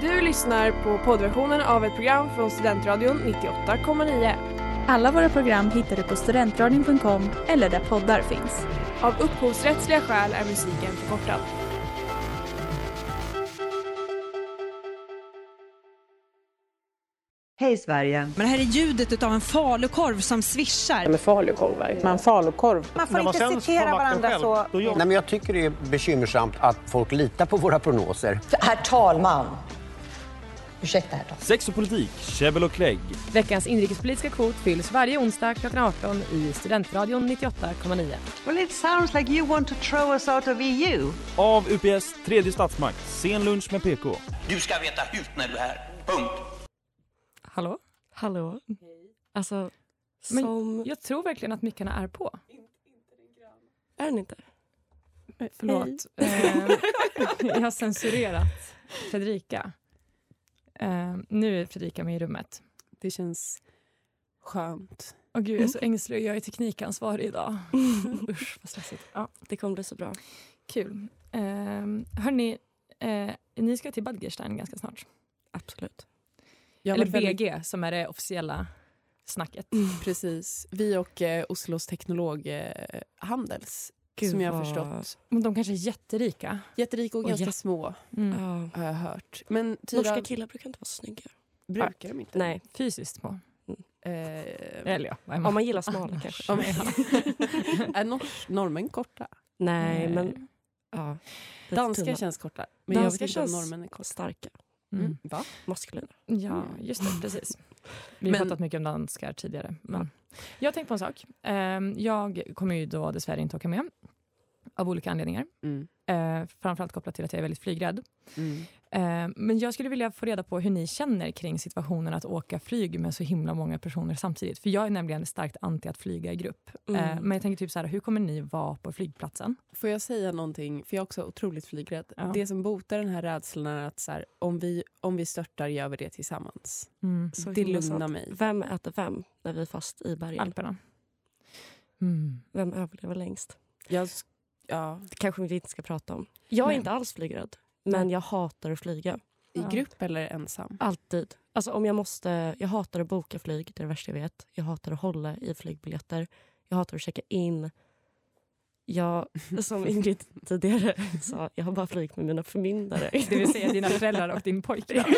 Du lyssnar på poddversionen av ett program från Studentradion 98,9. Alla våra program hittar du på studentradion.com eller där poddar finns. Av upphovsrättsliga skäl är musiken förkortad. Hej Sverige! Men det här är ljudet av en falukorv som svischar. Med falukorv, Man falukorv. Man får inte citera varandra själv, så. Nej, men jag tycker det är bekymmersamt att folk litar på våra prognoser. Herr talman! Ursäkta, herr talman. Sex och politik, käbbel och klägg. Veckans inrikespolitiska kvot fylls varje onsdag klockan 18 i Studentradion 98,9. Well it sounds like you want to throw us out of EU. Av UPS tredje statsmakt, sen lunch med PK. Du ska veta hut när du är här. Punkt. Hallå? Hallå? Alltså, Men som... jag tror verkligen att mickarna är på. Är den inte? Eh, Förlåt. Eh, jag har censurerat Fredrika. Eh, nu är Fredrika med i rummet. Det känns skönt. Åh gud, jag är så ängslig. Jag är teknikansvarig idag. Usch, vad stressigt. Ja, Det kommer bli så bra. kul. Eh, hörni, eh, ni ska till Badgerstein ganska snart. Absolut. Jag Eller väldigt- BG som är det officiella snacket. Precis. Vi och eh, Oslos teknolog eh, Handels, Gud, som jag har vad- förstått. Men de kanske är jätterika. Jätterika och, Och ganska jä- små, Mm. Har jag hört. Men Tyra, Norska killar brukar inte vara snygga. brukar de inte? Nej, Fysiskt små. Eh, Eller ja, om man gillar smala kanske. om- är nors- norrmän korta? Nej, men... Ja, Danska tunna. känns korta. Men jag Danska vet inte om norrmän är korta. starka. Mm. Mm. Va? Maskulina. Ja, just det. Precis. Vi har Men- pratat mycket om danskar tidigare. Men jag har tänkt på en sak. Ehm, Jag kommer ju då dessvärre inte åka med. Av olika anledningar. Mm. Eh, framförallt kopplat till att jag är väldigt flygrädd. Mm. Eh, men jag skulle vilja få reda på hur ni känner kring situationen att åka flyg med så himla många personer samtidigt. För jag är nämligen starkt anti att flyga i grupp. Eh, Mm. men jag tänker typ så här, hur kommer ni vara på flygplatsen? Får jag säga någonting? För jag är också otroligt flygrädd. Ja. Det som botar den här rädslan är att så här, om, vi, om vi störtar gör vi det tillsammans. Mm. Så Det lugnar mig. Vem äter vem när vi är fast i bergen? Alperna. Mm. Vem överlever längst? Jag, ja, Det kanske vi inte ska prata om. Jag är Nej. inte alls flygrädd. Men jag hatar att flyga. I grupp eller ensam? Alltid. Alltså om jag måste, jag hatar att boka flyg, det är det värsta jag vet. Jag hatar att hålla i flygbiljetter. Jag hatar att checka in. Jag, som Ingrid tidigare sa, jag har bara flugit med mina förmyndare. Det vill säga dina föräldrar och din pojkvän.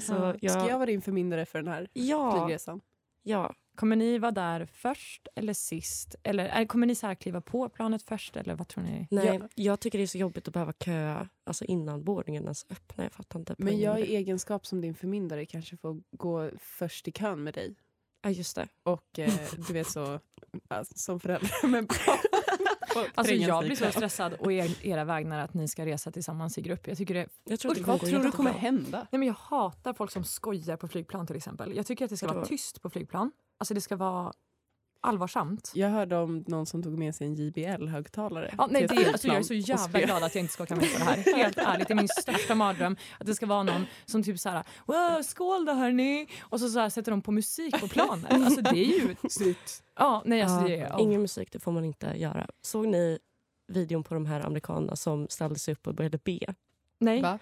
Så Ja. jag, Ska jag vara din förmyndare för den här ja, flygresan? Ja, Kommer ni vara där först eller sist? Eller är, kommer ni så här kliva på planet först? Eller vad tror ni? nej, jag tycker det är så jobbigt att behöva köa alltså innan boardingen ens öppnar. Jag fattar inte. Men jag med i egenskap som din förmyndare kanske får gå först i kön med dig. Ja, just det. Och eh, du vet så, alltså, som förälder. Men Alltså tränga jag blir så stressad och er, era vägnar att ni ska resa tillsammans i grupp. Jag tycker det Jag tror att det Vad kommer tror du kommer hända? Nej, men jag hatar folk som skojar på flygplan till exempel. Jag tycker att det ska vara tyst på flygplan. Alltså det ska vara allvarsamt. Jag hörde om någon som tog med sig en JBL-högtalare. Ja, nej, det, alltså, jag är så jävla glad att jag inte ska åka med på det här. Helt ärligt, det är min största mardröm. Att det ska vara någon som typ så här, wow, skål då hörni! Och så, så här, sätter de på musik på planet. Alltså det är ju... Ja, nej alltså det är... Ja, Ingen musik, det får man inte göra. Såg ni videon på de här amerikanerna som ställde sig upp och började be? Nej. Va?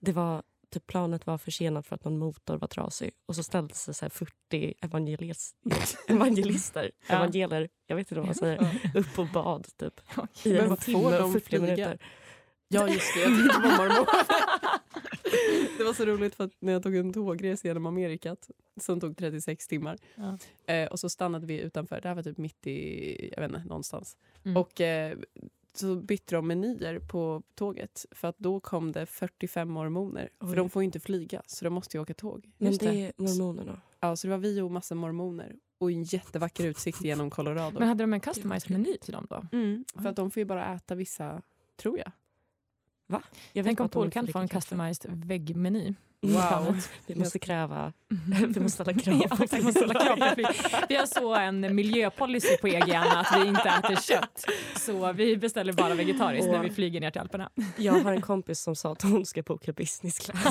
Det var, typ planet var försenat för att någon motor var trasig och så ställde sig så här 40 evangelis, evangelister, Ja. evangeler, jag vet inte vad man säger, upp och bad typ. I Men en timme och 40 flyga? minuter. Ja just det, jag tänkte på mormor. Det var så roligt för att när jag tog en tågresa genom Amerikat som tog 36 timmar Ja. eh, och så stannade vi utanför, det här var typ mitt i, jag vet inte, någonstans. Mm. Och eh, så bytte de menyer på tåget för att då kom det 45 mormoner. Oj. För de får ju inte flyga så de måste ju åka tåg. Men Just det är mormonerna. Ja, så det var vi och massa mormoner och en jättevacker utsikt genom Colorado. Men hade de en customized meny till dem då? Mm, för att de får ju bara äta vissa, tror jag. Jag Tänk om Paul kan få en customized väggmeny. Wow. Vi måste kräva, vi måste ställa krav Ja, exakt, måste ställa krav flyg. Vi har så en miljöpolicy på EG Anna, att vi inte äter kött. Så vi beställer bara vegetariskt när vi flyger ner till Alperna. Jag har en kompis som sa att hon ska boka business class.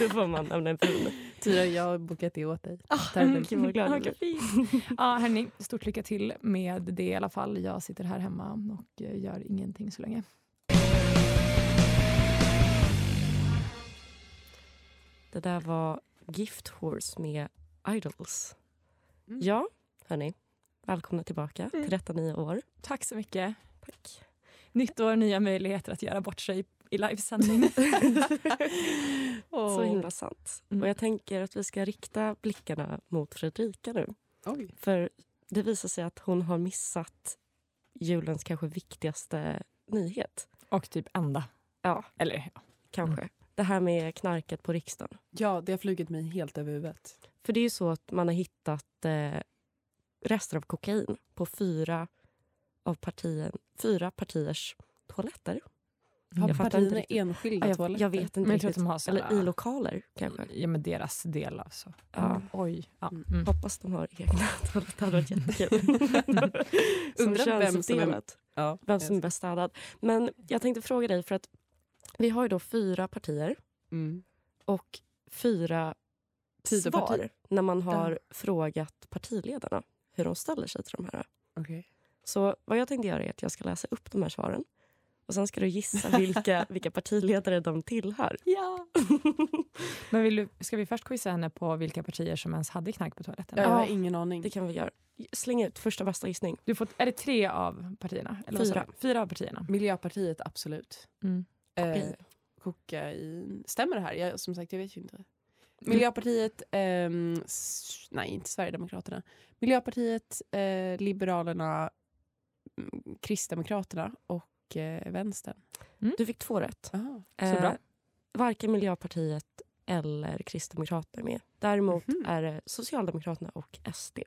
Då får man nämna en pin. Tyra, jag har bokat det åt dig. Mm, Gud vad glad jag Ja, hörni, stort lycka till med det i alla fall. Jag sitter här hemma och gör ingenting så länge. Det där var Gift Horse med Idols. Mm. Ja, hörni. Välkomna tillbaka Mm. till detta nya år. Tack så mycket. Tack. Nytt år, nya möjligheter att göra bort sig i livesändning. Så himla sant. Mm. Och jag tänker att vi ska rikta blickarna mot Fredrika nu. Oj. För det visar sig att hon har missat julens kanske viktigaste nyhet. Och typ enda. Ja, Eller ja. kanske. Det här med knarket på riksdagen. Ja, det har flugit mig helt över huvudet. För det är ju så att man har hittat eh, rester av kokain på fyra av partien, fyra partiers toaletter. Har Jag partierna enskilda Ja, jag, toaletter? jag vet inte Men jag tror att riktigt. de har så Eller i lokaler kanske. Ja, men deras del alltså. Ja. Oj. Ja. Mm. Mm. Hoppas de har egna toaletter. Det hade varit jättekul. Undrar vem som är-. Ja, Vem som är bäst städad. Men jag tänkte fråga dig, för att vi har ju då fyra partier Mm. och fyra Tidöparti. svar när man har frågat partiledarna hur de ställer sig till de här. Okej. Så vad jag tänkte göra är att jag ska läsa upp de här svaren och sen ska du gissa vilka, vilka partiledare de tillhör. Ja. Men vill du, ska vi först quizza henne på vilka partier som ens hade knark på toaletten? Jag har Ja. ingen aning. Det kan vi göra. Släng ut första bästa gissning. Du får, är det tre av partierna? Fyra. Fyra av partierna. Miljöpartiet, absolut. Mm. Eh, kokain. Stämmer det här? Jag, som sagt, jag vet ju inte. Miljöpartiet, ehm, s- nej inte Sverigedemokraterna. Miljöpartiet, eh, Liberalerna, mm, Kristdemokraterna och eh, Vänstern. Du fick två rätt. Aha. Så bra. Eh, varken Miljöpartiet eller Kristdemokraterna med. Däremot Mhm. är det Socialdemokraterna och SD.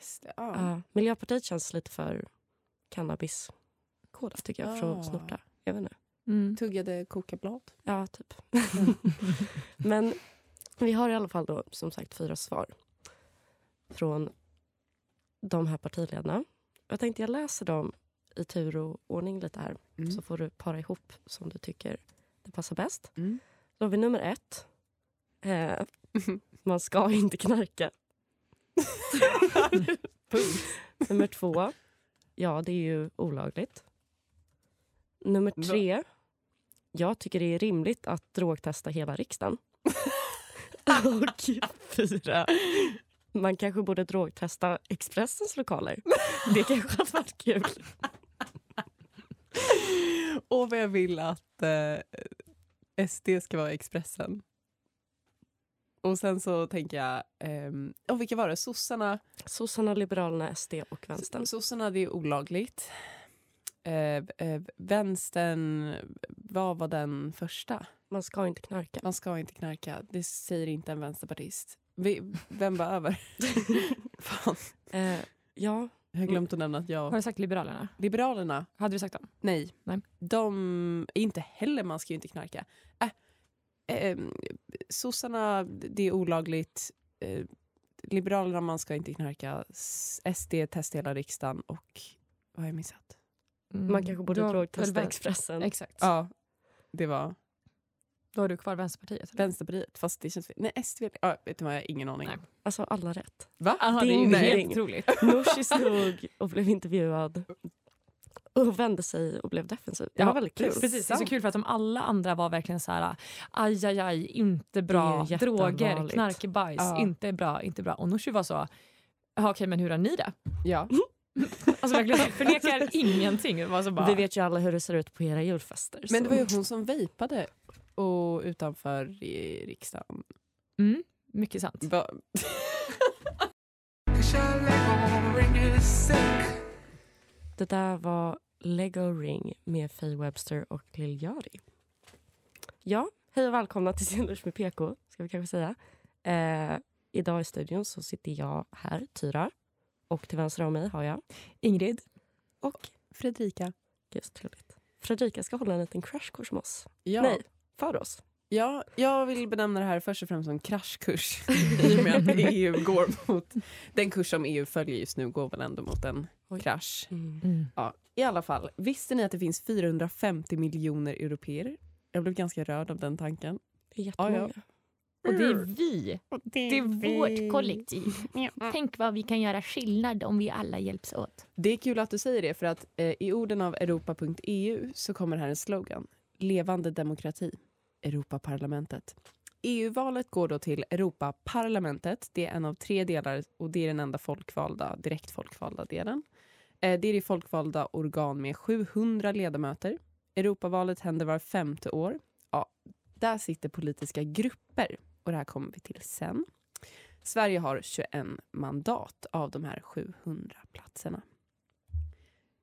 SD, ja. Ja, Miljöpartiet känns lite för cannabiskodat tycker jag, för Ah. att snorta. Jag vet inte. Mm. Tuggade kokablad. Ja, typ. Men vi har i alla fall då som sagt fyra svar från de här partiledarna. Jag tänkte jag läser dem i tur och ordning lite här Mm. så får du para ihop som du tycker det passar bäst. Mm. Då har vi nummer ett. Eh, man ska inte knarka. nummer två. Ja, det är ju olagligt. Nummer tre. Jag tycker det är rimligt att drogtesta hela riksdagen. Och fyra. Man kanske borde drogtesta Expressens lokaler. Det kanske hade varit kul. Och vad jag vill att eh, SD ska vara Expressen. Och sen så tänker jag, ehm, och vilka var det? Sossarna, Sossarna, Liberalerna, SD och Vänstern. sossarna det är olagligt. Eh, eh, vänstern, vad var den första? Man ska inte knarka. Man ska inte knarka, det säger inte en vänsterpartist. Vi, vem var över? Fan, Eh, ja, jag har glömt att nämna att jag... Har du sagt Liberalerna? Liberalerna, Hade du sagt dem? nej. Nej. De, inte heller, man ska ju inte knarka. Äh, eh, sossarna, det är olagligt. Eh, Liberalerna, man ska inte knarka. SD, testa hela riksdagen och vad har jag missat? Man kanske borde drogtesta Expressen. Exakt. Ja, det var Då har du kvar Vänsterpartiet. eller? Vänsterpartiet. Fast det känns fel. Nej, SD. Ja, vet du vad, jag har ingen aning. Nej. Alltså alla rätt. Va? Aha, det är ju helt otroligt. Nooshi stod och blev intervjuad och vände sig och blev defensiv. Det var väldigt kul. Precis, det är så kul för att de alla andra var verkligen så här aj, aj, aj, inte bra, droger, knarkebajs, Ja. inte bra, inte bra. Och Nooshi var så, "Jaha, okej men hur har ni det? Ja. Alltså verkligen förnekar ingenting. Det var så bara, Vi vet ju alla hur det ser ut på era julfester. Men så- det var ju hon som vejpade och utanför i riksdagen. mm, mycket sant. Va? Det där var Lego Ring med Faye Webster och Lil Yachty. Ja, hej och välkomna till Scenlunch med PK, ska vi kanske säga. Eh, idag i studion så sitter jag här, Tyra. Och till vänster om mig har jag Ingrid. och, Fredrika. så trevligt, Fredrika ska hålla en liten crashkurs med oss. Ja. Nej, för oss. Ja, jag vill benämna det här först och främst som kraschkurs. I och med att EU går mot... Den kurs som EU följer just nu går väl ändå mot en Oj. krasch. Mm. Mm. Ja, I alla fall, visste ni att det finns 450 miljoner europeer? Jag blev ganska rörd av den tanken. Det är jättemånga. Ja, Och det är vi. Det är vårt kollektiv. Tänk vad vi kan göra skillnad om vi alla hjälps åt. Det är kul att du säger det för att eh, i orden av Europa.eu så kommer här en slogan. Levande demokrati. Europaparlamentet. EU-valet går då till Europaparlamentet. Det är en av tre delar och det är den enda folkvalda, direkt folkvalda delen. Eh, det är det folkvalda organ med 700 ledamöter. Europavalet händer var femte år. Ja, där sitter politiska grupper och det här kommer vi till sen. Sverige har 21 mandat av de här 700 platserna.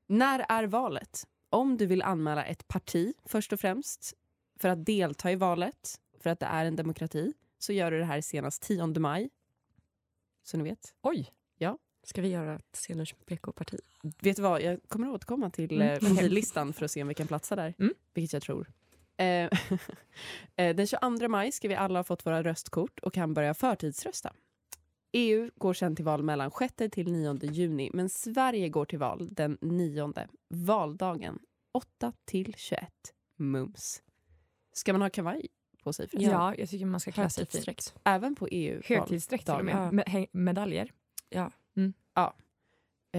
När är valet? Om du vill anmäla ett parti först och främst för att delta i valet, för att det är en demokrati, så gör du det här senast 10 maj. Så ni vet. Oj! Ja. Ska vi göra ett med PK-parti? Vet du vad, jag kommer att återkomma till Mm, eh, partilistan för att se om vi kan platsa där. Mm. Vilket jag tror. Eh, eh, den 22 maj ska vi alla ha fått våra röstkort och kan börja förtidsrösta. EU går sen till val mellan 6 till 9 juni, men Sverige går till val den 9, valdagen 8 till 21. Mums. Ska man ha kavaj på sig? förresten? Ja, jag tycker man ska klä sig fint. Även på EU? Högtidsdräkt till och med. valdagen? Med, medaljer. Ja. Ja,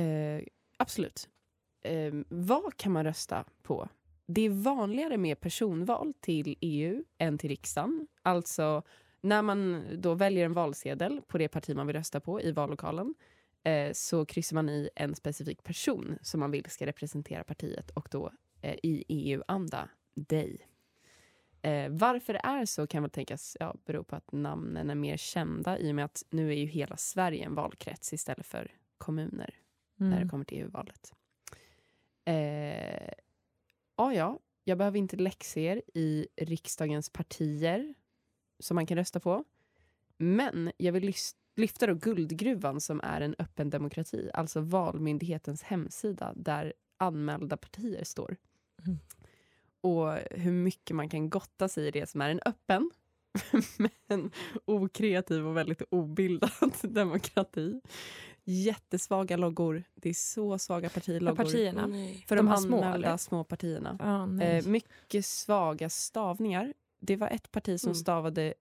eh, absolut. Eh, vad kan man rösta på? Det är vanligare med personval till EU än till riksdagen. Alltså när man då väljer en valsedel på det parti man vill rösta på i vallokalen eh, så kryssar man i en specifik person som man vill ska representera partiet och då eh, i EU-anda dig. Eh, varför det är så kan väl tänkas ja, bero på att namnen är mer kända i och med att nu är ju hela Sverige en valkrets istället för kommuner när det Mm. kommer till EU-valet. Eh, ja, ja, jag behöver inte läxor i riksdagens partier som man kan rösta på. Men jag vill lyfta då Guldgruvan som är en öppen demokrati, alltså Valmyndighetens hemsida där anmälda partier står. Mm. Och hur mycket man kan gotta sig i det som är en öppen men okreativ och väldigt obildad demokrati. Jättesvaga loggor. Det är så svaga partiloggor. partierna? Nej. För de, De här små, anmälda eller? små partierna. Nej. Eh, mycket svaga stavningar. Det var ett parti som Mm. stavade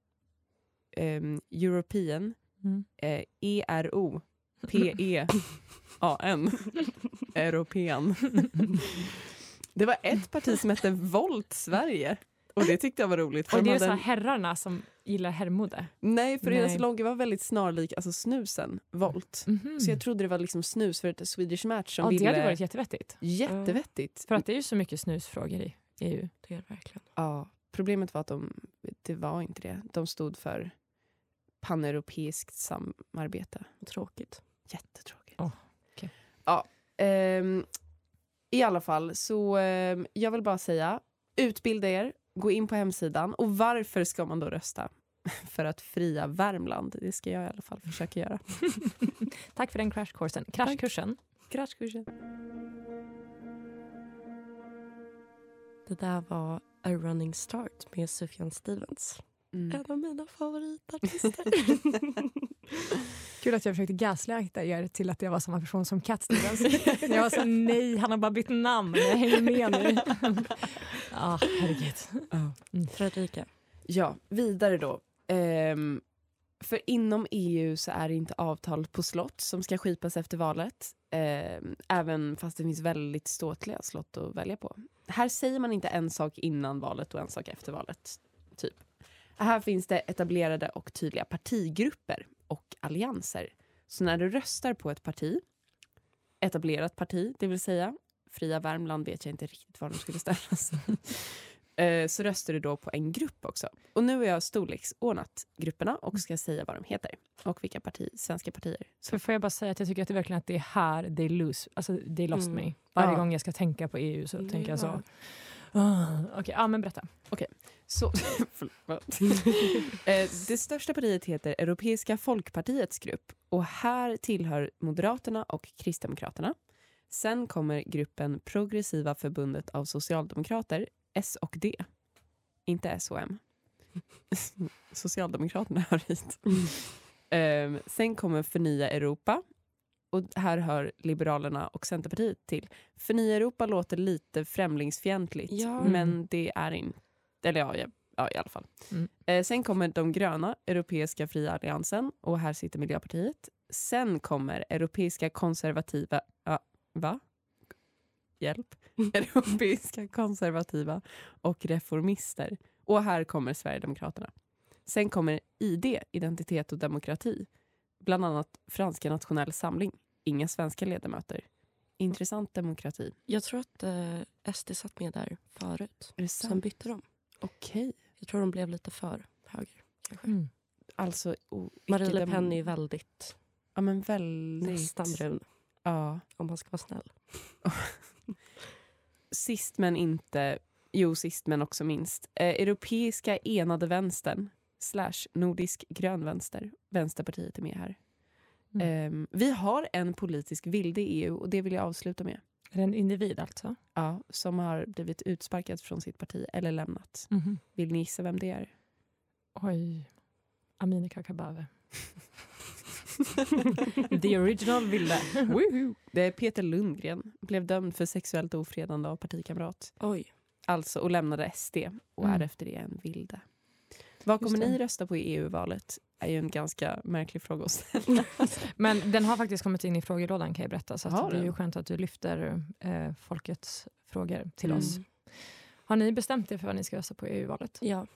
ehm, European, Mm. eh, E-R-O, P-E-A-N, European. Det var ett parti som hette Volt Sverige. Och det tyckte jag var roligt. för Och det de är så hade här en- herrarna som gillar herrmode. Nej, för deras logga var väldigt snarlik alltså snusen, Volt. Mhm. Så jag trodde det var liksom snus för ett Swedish Match som ja, det ville... hade varit jättevettigt. Jättevettigt. För att det är ju så mycket snusfrågor i EU. Det är det verkligen. Ja, problemet var att de, det var inte det. De stod för paneuropeiskt samarbete. Tråkigt. Jättetråkigt. Åh, okej. Ja, ehm, I alla fall, så ehm, jag vill bara säga, utbilda er, gå in på hemsidan. Och varför ska man då rösta? För att fria Värmland. Det ska jag i alla fall försöka göra. Tack för den crashkursen. Crashkursen. Kraschkursen. Det där var A Running Start med Sufjan Stevens. Mm. En av mina favoritartister. Kul att jag försökte gaslighta er till att jag var samma person som Cat Stevens. jag var så nej, han har bara bytt namn. Jag hänger med nu. Ja, herregud. Fredrika. Ja, vidare då. Ehm, för inom EU så är det inte avtal på slott som ska skipas efter valet. Ehm, även fast det finns väldigt ståtliga slott att välja på. Här säger man inte en sak innan valet och en sak efter valet. Typ. Här finns det etablerade och tydliga partigrupper och allianser. Så när du röstar på ett parti, etablerat parti, det vill säga Fria Värmland vet jag inte riktigt var de skulle ställas. Eh, så röstar du då på en grupp också. Och nu har jag storleksordnat grupperna och ska säga vad de heter och vilka parti, svenska partier. Så får jag bara säga att jag tycker att det verkligen att det är här they lose, alltså they lost Mm. me. Varje Ja. gång jag ska tänka på EU så Mm, tänker jag så. ja. Ah, Okej, ja men berätta. Så, förlåt. Eh, det största partiet heter Europeiska folkpartiets grupp och här tillhör Moderaterna och Kristdemokraterna. Sen kommer gruppen Progressiva förbundet av socialdemokrater, S och D. Inte S och M. Socialdemokraterna hör hit. Eh, sen kommer Förnya Europa och här hör Liberalerna och Centerpartiet till. Förnya Europa låter lite främlingsfientligt Ja. men det är inte eller ja, ja, ja i alla fall. Mm. Eh, sen kommer de gröna, Europeiska fria alliansen och här sitter Miljöpartiet. Sen kommer Europeiska konservativa, ja, va? Hjälp. Europeiska konservativa och reformister. Och här kommer Sverigedemokraterna. Sen kommer ID, identitet och demokrati. Bland annat Franska nationell samling. Inga svenska ledamöter. Intressant demokrati. Jag tror att eh, SD satt med där förut. Är det Sen sant? bytte de. Okej. Jag tror de blev lite för höger. Kanske. Mm. Alltså, Marie Le Pen är ju väldigt Ja, men väldigt... nästan brun, Ja. om man ska vara snäll. Sist men inte, jo sist men också minst. Eh, Europeiska enade vänstern slash Nordisk grön vänster. Vänsterpartiet är med här. Mm. Ehm, vi har en politisk vilde i EU och det vill jag avsluta med. Är det en individ alltså? Ja, som har blivit utsparkad från sitt parti eller lämnat. Mhm. Vill ni gissa vem det är? Oj. Amineh Kakabaveh. The original ville. Woohoo! Det är Peter Lundgren. Blev dömd för sexuellt ofredande av partikamrat. Oj. Alltså, och lämnade SD och Mm. är efter det en vilde. Vad kommer ni rösta på i EU-valet? är ju en ganska märklig fråga att ställa. Men den har faktiskt kommit in i frågelådan kan jag berätta. Så det är ju skönt att du lyfter eh, folkets frågor till Mm. oss. Har ni bestämt er för vad ni ska rösta på i EU-valet? Ja.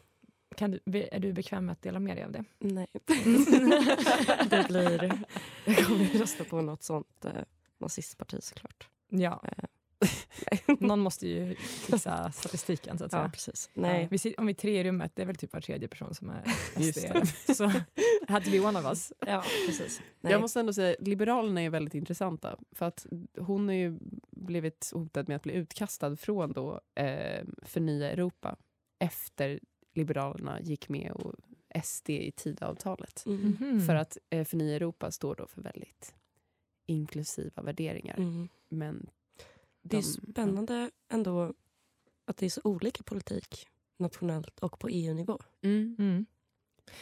Kan du, är du bekväm med att dela med dig av det? Nej. det blir... Jag kommer rösta på något sånt eh, nazistparti såklart. Ja. Eh, Någon måste ju fixa statistiken så att ja, säga. precis. Nej. Vi sit, om vi är tre i rummet, det är väl typ var tredje person som är SD. Så had to be one of us. Ja, precis. Nej. Jag måste ändå säga Liberalerna är väldigt intressanta. För att hon har ju blivit hotad med att bli utkastad från då, eh, Förnya Europa efter Liberalerna gick med och SD i Tidöavtalet. Mm. Mhm. För att eh, Förnya Europa står då för väldigt inklusiva värderingar. Mm. Men Det är de- spännande ändå att det är så olika politik nationellt och på EU-nivå. Mm, Mm,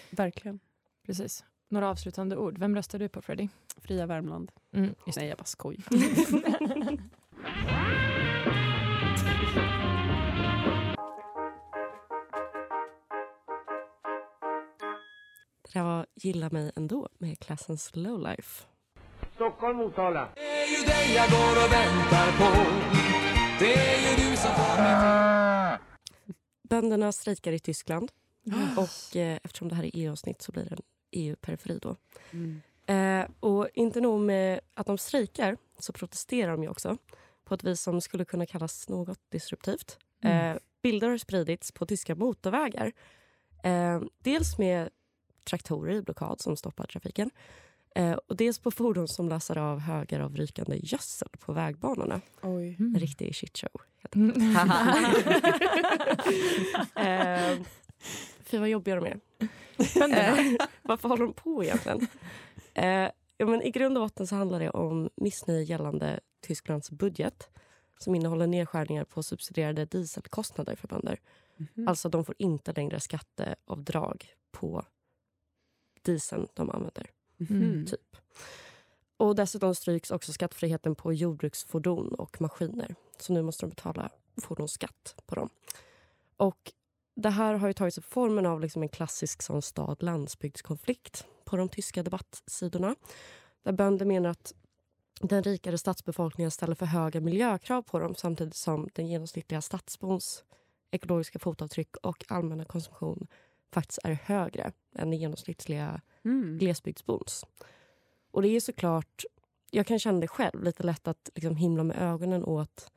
verkligen. precis. Några avslutande ord. Vem röstar du på Freddy? Fria Värmland. Mm, Nej, jag bara skojar. Det var Gilla mig ändå med klassens Lowlife. Stockholm, Motala. Det är ju dig jag går och väntar på. Det är ju du som får mig Bönderna strejkar i Tyskland och eh, eftersom det här är EU-avsnitt så blir det en EU-periferi då. Mm. Eh, och inte nog med att de strejkar så protesterar de ju också på ett vis som skulle kunna kallas något disruptivt. Mm. Eh, bilder har spridits på tyska motorvägar. Eh, dels med traktorer i blockad som stoppar trafiken. Eh, och dels på fordon som lassar av högar av rykande gödsel på vägbanorna. Oj. Mm. En riktig shitshow. Mm. eh, fy vad jobbiga de är. Eh, varför håller de på egentligen? Eh, ja, men I grund och botten så handlar det om missnöje gällande Tysklands budget som innehåller nedskärningar på subsidierade dieselkostnader för bönder. Mhm. Alltså de får inte längre skatteavdrag på dieseln de använder. Mhm. Typ. Och dessutom stryks också skattefriheten på jordbruksfordon och maskiner. Så nu måste de betala fordonsskatt på dem. Och det här har ju tagit sig formen av liksom en klassisk sån stad-landsbygdskonflikt på de tyska debattsidorna. Där bönder menar att den rikare stadsbefolkningen ställer för höga miljökrav på dem samtidigt som den genomsnittliga stadsbons ekologiska fotavtryck och allmänna konsumtion faktiskt är högre än den genomsnittliga Mm. glesbygdsbons. Och det är såklart, jag kan känna det själv, lite lätt att liksom himla med ögonen åt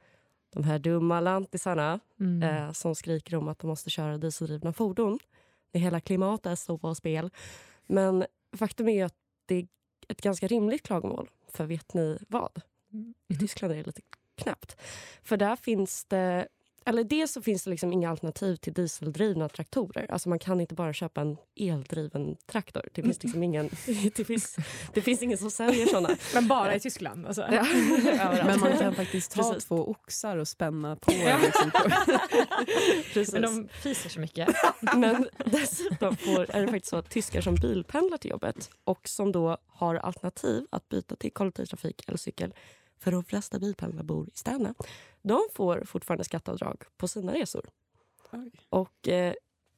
de här dumma lantisarna Mm. eh, som skriker om att de måste köra dieseldrivna fordon. Det hela klimatet står på spel. Men faktum är ju att det är ett ganska rimligt klagomål. För vet ni vad? I Tyskland är det lite knappt. För där finns det... Eller dels så finns det liksom inga alternativ till dieseldrivna traktorer. Alltså man kan inte bara köpa en eldriven traktor. Det finns liksom ingen, det finns, det finns ingen som säljer såna. Men bara i Tyskland? Alltså. Ja. Men man kan faktiskt ta Precis. två oxar och spänna på. Liksom. Precis. Men de fiser så mycket. Men dessutom får, är det faktiskt så att tyskar som bilpendlar till jobbet och som då har alternativ att byta till kollektivtrafik eller cykel för de flesta bilpendlare bor i städerna. De får fortfarande skatteavdrag på sina resor. Oj. Och eh,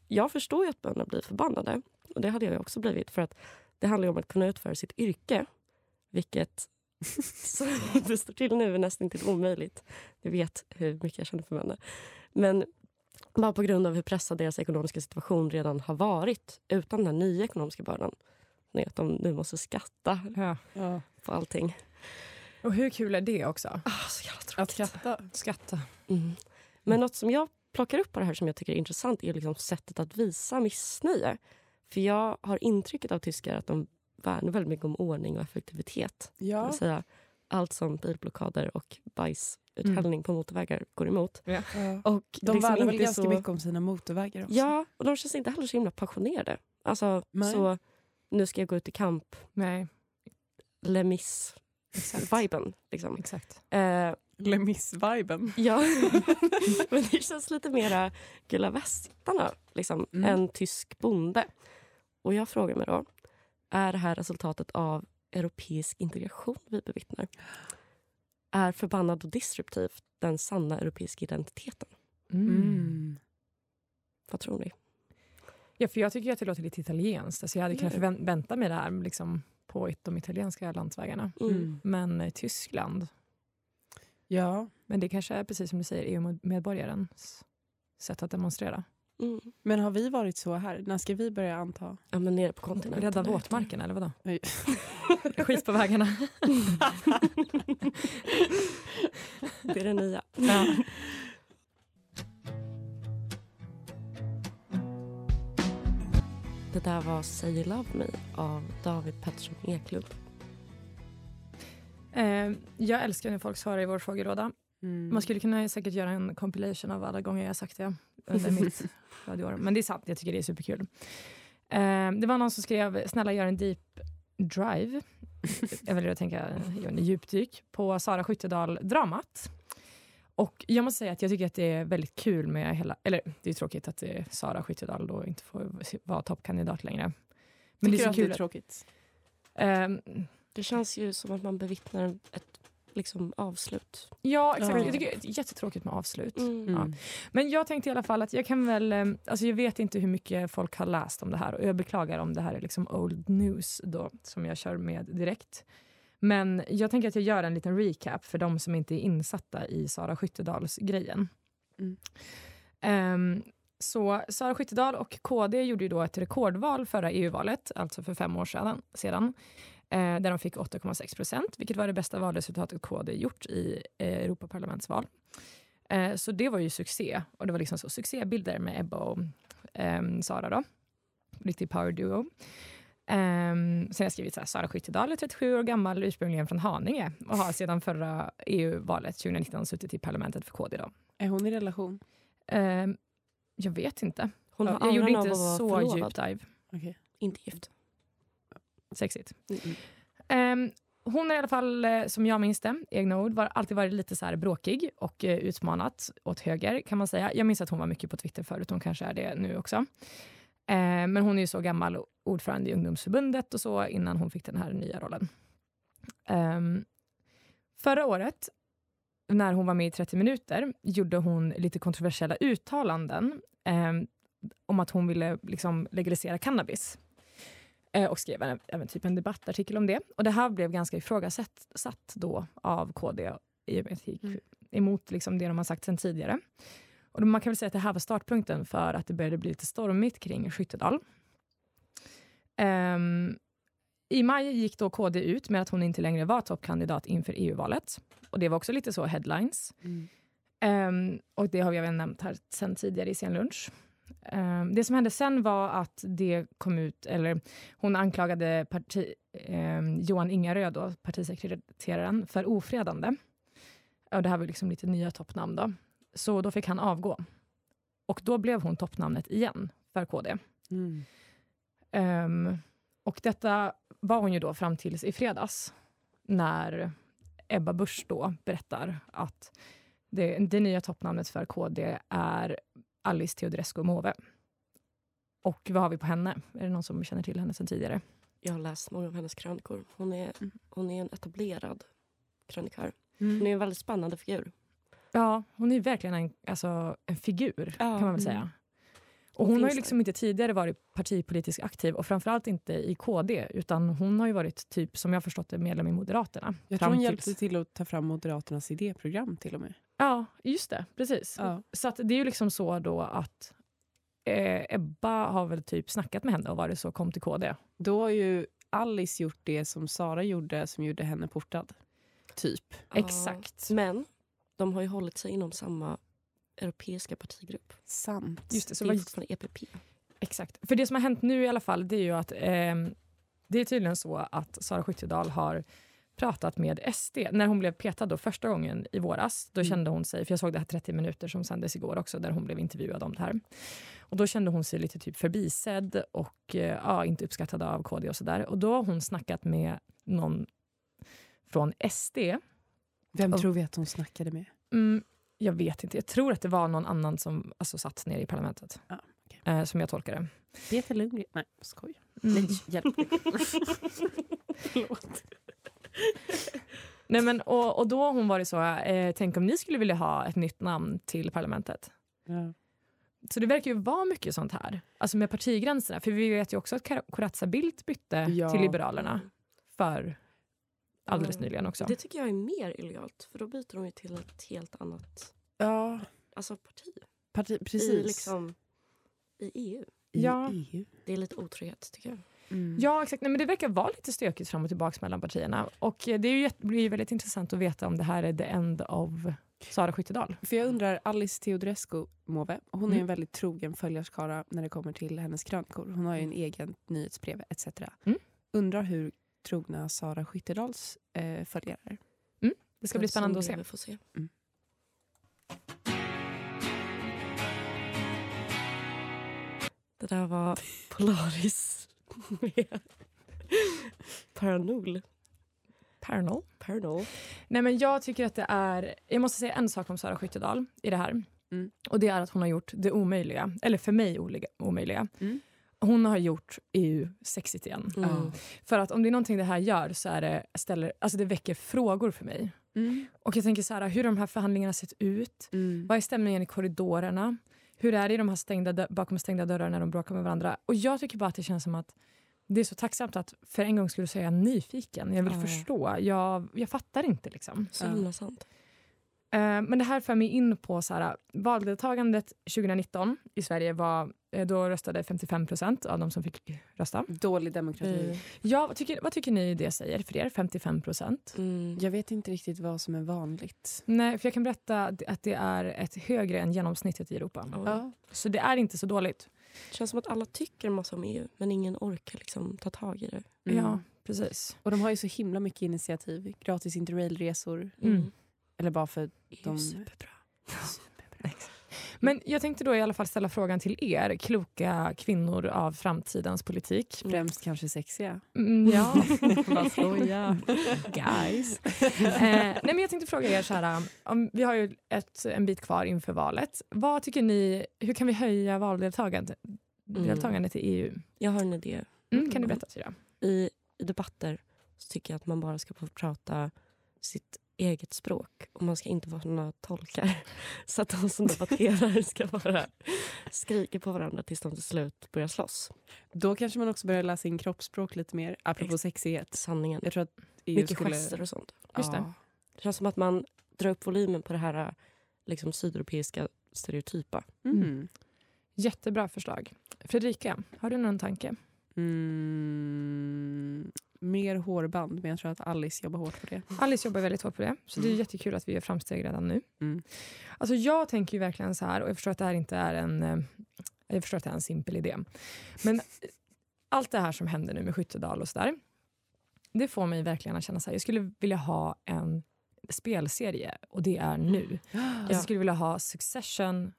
jag förstår ju att bönder blir förbannade. Och det hade jag också blivit. För att det handlar om att kunna utföra sitt yrke. Vilket, som det står till nu, är nästan till omöjligt. Du vet hur mycket jag känner för bönder. Men Bara på grund av hur pressad deras ekonomiska situation redan har varit utan den nya ekonomiska bördan. Att de nu måste skatta Ja. på allting. Och hur kul är det också? Ah, så jävla tråkigt. Att skratta. Skatta. Mm. Men något som jag plockar upp på det här som jag tycker är intressant är liksom sättet att visa missnöje. För jag har intrycket av tyskar att de värnar väldigt mycket om ordning och effektivitet. Det Ja. vill säga allt som bilblockader och bajsuthällning på motorvägar går emot. Ja. Ja. Och De liksom värnar väl inte ganska så... mycket om sina motorvägar också. Ja, och de känns inte heller så himla passionerade. Alltså, Nej. så nu ska jag gå ut i kamp. Nej, Lemis-viben. Liksom. exakt. Eh, Lemis-viben. ja, men det känns lite mera Gula västarna liksom, Mm. än tysk bonde. Och jag frågar mig då, är det här resultatet av europeisk integration vi bevittnar? Är förbannad och disruptiv den sanna europeiska identiteten? Mm. Mm. Vad tror ni? Ja, för jag tycker att det låter lite italienskt. Alltså jag hade kunnat Mm. förvänta mig det här liksom, på de italienska landsvägarna. Mm. Men eh, Tyskland, Ja, men det kanske är precis som du säger EU-medborgarens sätt att demonstrera. Mm. men har vi varit så här? När ska vi börja anta? Ja, men nere på kontinenten. Rädda våtmarken eller vadå? Skit på vägarna. det är det nya. Ja. Det där var Say You Love Me av David Pettersson Eklund. Eh, jag älskar när folk svarar i vår frågelåda. Mm. Man skulle kunna säkert göra en compilation av alla gånger jag har sagt det under mitt radioår. Men det är sant, jag tycker det är superkul. Eh, det var någon som skrev, snälla gör en deep drive, jag väljer att tänka, gör en djupdyk, på Sara Skyttedal-dramat. Och jag måste säga att jag tycker att det är väldigt kul med hela, eller det är tråkigt att eh, Sara Skyttedal då inte får vara toppkandidat längre. Men Tycker det är du så att det är tråkigt? Ehm, Det känns ju som att man bevittnar ett liksom, avslut. ja, exakt. Ja. Jag tycker det är jättetråkigt med avslut. Mm. Ja. Men jag tänkte i alla fall att jag kan väl, eh, alltså jag vet inte hur mycket folk har läst om det här och jag beklagar om det här är liksom old news då som jag kör med direkt. Men jag tänker att jag gör en liten recap för de som inte är insatta i Sara Skyttedals grejen. Mm. Ehm, så Sara Skyttedal och KD gjorde ju då ett rekordval förra EU-valet, alltså för fem år sedan, sedan eh, där de fick 8,6 procent, vilket var det bästa valresultatet KD gjort i eh, Europaparlamentsval. Eh, så det var ju succé. Och det var liksom så succébilder med Ebba och ehm, Sara då. Riktig power duo. Um, sen har jag skrivit så här, Sara Skyttedal är 37 år gammal, ursprungligen från Haninge och har sedan förra EU-valet 2019 suttit i parlamentet för KD. Då. Är hon i relation? Ehm, jag vet inte. Hon jag gjorde inte så djup dive. Okej. Inte gift. Sexigt. Mm. Ehm, hon har i alla fall, eh, som jag minns det, egna ord, var, alltid varit lite så bråkig och eh, utmanat åt höger kan man säga. Jag minns att hon var mycket på Twitter förut, hon kanske är det nu också. Ehm, men hon är ju så gammal ordförande i ungdomsförbundet och så innan hon fick den här nya rollen. Ehm, förra året, när hon var med i 30 minuter, gjorde hon lite kontroversiella uttalanden ehm, om att hon ville liksom legalisera cannabis. Eh, och skrev även, även typ en debattartikel om det. Och det här blev ganska ifrågasatt satt då av KD i och med att gick Mm. emot liksom det de har sagt sen tidigare. Och man kan väl säga att det här var startpunkten för att det började bli lite stormigt kring Skyttedal. Ehm, I maj gick då KD ut med att hon inte längre var toppkandidat inför EU-valet. Och det var också lite så headlines. Mm. Ehm, och det har vi även nämnt här sen tidigare i sen lunch. Ehm, det som hände sen var att det kom ut, eller hon anklagade parti, ehm, Johan Ingarö, då, partisekreteraren, för ofredande. Och det här var liksom lite nya toppnamn då. Så då fick han avgå. Och då blev hon toppnamnet igen för KD. Mm. Ehm, och detta var hon ju då fram tills i fredags när Ebba Busch då berättar att det, det nya toppnamnet för KD är Alice Teodorescu Måwe. Och vad har vi på henne? Är det någon som känner till henne sedan tidigare? Jag har läst många av hennes krönikor. Hon är, Mm. hon är en etablerad krönikör. Mm. Hon är en väldigt spännande figur. Ja, hon är verkligen en, alltså, en figur kan man väl mm. säga. Och Hon har ju liksom inte tidigare varit partipolitiskt aktiv och framförallt inte i KD utan hon har ju varit typ som jag förstått det medlem i Moderaterna. Jag tror hon tills- hjälpte till att ta fram Moderaternas idéprogram till och med. Ja, just det. Precis. Ja. Så att det är ju liksom så då att eh, Ebba har väl typ snackat med henne och varit så kom till KD. Då har ju Alice gjort det som Sara gjorde, som gjorde henne portad. Typ. Exakt. Men de har ju hållit sig inom samma europeiska partigrupp. Sant. Just det, så det är fortfarande EPP. Exakt. För det som har hänt nu i alla fall det är ju att ehm, det är tydligen så att Sara Skyttedal har pratat med SD. När hon blev petad då första gången i våras, då Mm. kände hon sig, för jag såg det här 30 minuter som sändes igår också, där hon blev intervjuad om det här. Och då kände hon sig lite typ förbisedd och eh, ja, inte uppskattad av KD och sådär. Och då har hon snackat med någon från SD. Vem Och- tror vi att hon snackade med? Mm, jag vet inte. Jag tror att det var någon annan som alltså, satt ner i parlamentet. Ja, eh, som jag tolkar det. Peter Lundgren? Nej, skoj. Mm. Nej, hjälp. Förlåt. Nej, men, och, och då har hon varit så, eh, tänk om ni skulle vilja ha ett nytt namn till parlamentet. Ja. Så det verkar ju vara mycket sånt här. Alltså med partigränserna. För vi vet ju också att Corazza Bildt bytte Ja. till Liberalerna för alldeles Ja. nyligen också. Det tycker jag är mer illojalt för då byter de ju till ett helt annat Ja, alltså parti. parti, precis. I, liksom, I EU. I Ja. EU. Det är lite otrygghet tycker jag. Mm. Ja, exakt. Nej, men det verkar vara lite stökigt fram och tillbaka mellan partierna. Och eh, det är ju, blir ju väldigt intressant att veta om det här är the end of Sara Skyttedal. För jag undrar, Alice Teodorescu Måwe, hon är Mm. en väldigt trogen följarskara när det kommer till hennes krönikor. Hon har ju en egen nyhetsbrev etc. Mm. Undrar hur trogna Sara Skyttedals eh, följare är. Det ska bli spännande att se. Vi får se. Mm. Det där var Polaris med Paranol. Paranol. Paranol. Nej, men jag tycker att det är... Jag måste säga en sak om Sara Skyttedal i det här. Mm. Och det är att hon har gjort det omöjliga. Eller för mig omöjliga. Mm. Hon har gjort EU sexigt igen. Mm. För att om det är någonting det här gör så är det, ställer, alltså det väcker frågor för mig. Mm. Och jag tänker så här, hur har de här förhandlingarna sett ut? Mm. Vad är stämningen i korridorerna? Hur är det i de här stängda, bakom stängda dörrar när de bråkar med varandra? Och jag tycker bara att det känns som att det är så tacksamt att för en gång skulle säga nyfiken. Jag vill Ja. förstå. Jag, jag fattar inte liksom. Så himla sant. Eh, men det här för mig in på så här, valdeltagandet 2019 i Sverige var då röstade 55 procent av de som fick rösta. Dålig demokrati. Mm. Ja, vad, tycker, vad tycker ni det säger för er? 55 procent? Mm. Jag vet inte riktigt vad som är vanligt. Nej, för jag kan berätta att det är ett högre än genomsnittet i Europa. Ja. Så det är inte så dåligt. Det känns som att alla tycker en massa om EU men ingen orkar liksom ta tag i det. Mm. Ja, precis. Och de har ju så himla mycket initiativ. Gratis interrailresor. Mm. Eller bara för EU de... är superbra. Men jag tänkte då i alla fall ställa frågan till er, kloka kvinnor av framtidens politik. Främst kanske sexiga. Mm, ja, vad skoja. Guys. Eh, nej, men jag tänkte fråga er så här, om, vi har ju ett, en bit kvar inför valet. Vad tycker ni, hur kan vi höja valdeltagandet deltagandet i EU? Jag har en idé. Mm, kan du berätta Tyra? I, I debatter så tycker jag att man bara ska få prata sitt eget språk och man ska inte vara några tolkar. Så att de som debatterar ska bara skrika på varandra tills de till slut börjar slåss. Då kanske man också börjar läsa in kroppsspråk lite mer. Apropå sexighet. Sanningen. Jag tror att EU Mycket skulle... gester och sånt. Just det. Ja. Det känns som att man drar upp volymen på det här liksom, sydeuropeiska stereotypa. Mm. Jättebra förslag. Fredrika, har du någon tanke? Mm. Mer hårband, men jag tror att Alice jobbar hårt på det. Alice jobbar väldigt hårt på det, så det är jättekul att vi gör framsteg redan nu. Mm. Alltså jag tänker ju verkligen så här, och jag förstår att det här inte är en, eh, jag förstår att det är en simpel idé. Men allt det här som händer nu med Skyttedal och sådär, det får mig verkligen att känna så här, jag skulle vilja ha en spelserie och det är nu. Jag skulle vilja ha Succession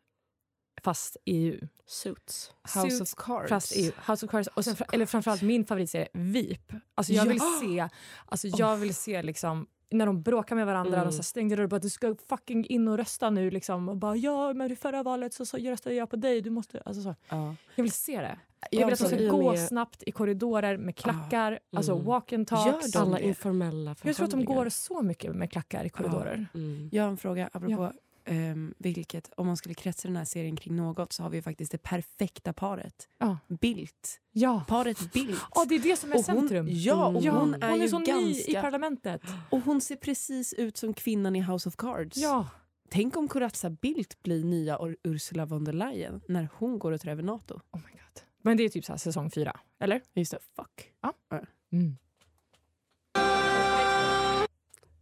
fast EU. Suits. House Suits of Cards. Fast EU. House of Cards. Och sen, eller framförallt min favoritserie, VIP. Alltså jag vill Ja! se, alltså jag vill se liksom när de bråkar med varandra, Mm. de så stängde och bara du ska fucking in och rösta nu liksom. Och bara ja men i förra valet så, så röstade jag på dig, du måste, alltså så. Ja. Jag vill se det. Ja, Jag vill att de alltså, ska gå med- snabbt i korridorer med klackar, alltså Mm. walk and talks. Gör de Alla informella Jag tror att de går så mycket med klackar i korridorer. Mm. Jag har en fråga apropå ehm, vilket, om man skulle kretsa den här serien kring något så har vi ju faktiskt det perfekta paret. Ja. Bildt. Ja. Paret Bildt. Ja, det är det som är Och hon- centrum. ja, och ja, hon är ju så ny i ganska- parlamentet. Och hon ser precis ut som kvinnan i House of Cards. Ja, Tänk om Corazza Bildt blir nya Ur- Ursula von der Leyen när hon går och tar över NATO. Oh my God. Men det är typ så här säsong fyra, eller? Just det, fuck. Ja. Ja. Mm.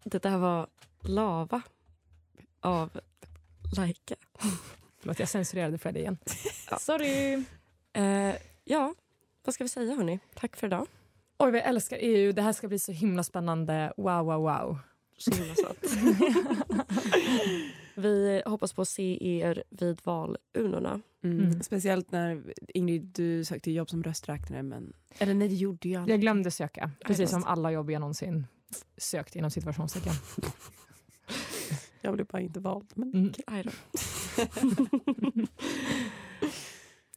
Det där var Lava av Laika. Förlåt, jag censurerade Freddy igen. Sorry. Eh, ja, vad ska vi säga hörni? Tack för idag. Oj, vad jag älskar EU. Det här ska bli så himla spännande. Wow, wow, wow. Så himla söt. vi hoppas på att se er vid valurnorna. Mm. Mm. Speciellt när Ingrid, du sökte jobb som rösträknare. Men... Eller nej, det gjorde jag aldrig. Jag glömde söka, precis som alla jobb jag någonsin sökt inom situationstecken. Jag blev bara inte vald. Men... Mm. Då.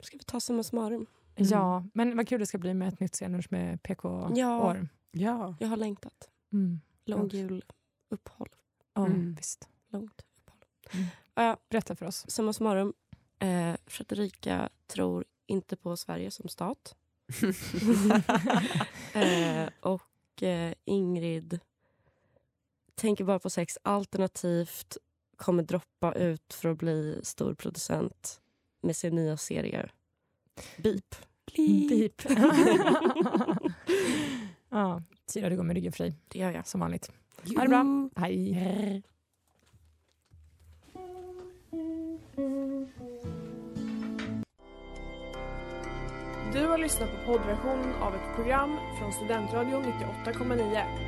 ska vi ta summa summarum? Ja, men vad kul det ska bli med ett nytt scenlunch med PK-år. Ja. Ja. Jag har längtat. Mm. Lång Ja. juluppehåll. Ja, Mm. visst. Långt uppehåll. Mm. Ja, Berätta för oss. summa summarum. Eh, Fredrika tror inte på Sverige som stat. eh, och eh, Ingrid tänker bara på sex alternativt kommer droppa ut för att bli stor producent med sin nya serie Beep. Beep. ja, Tyra, du går med ryggen fri, Det gör jag. som vanligt. Ha det bra. Hej. Du har lyssnat på poddversionen av ett program från Studentradion 98,9.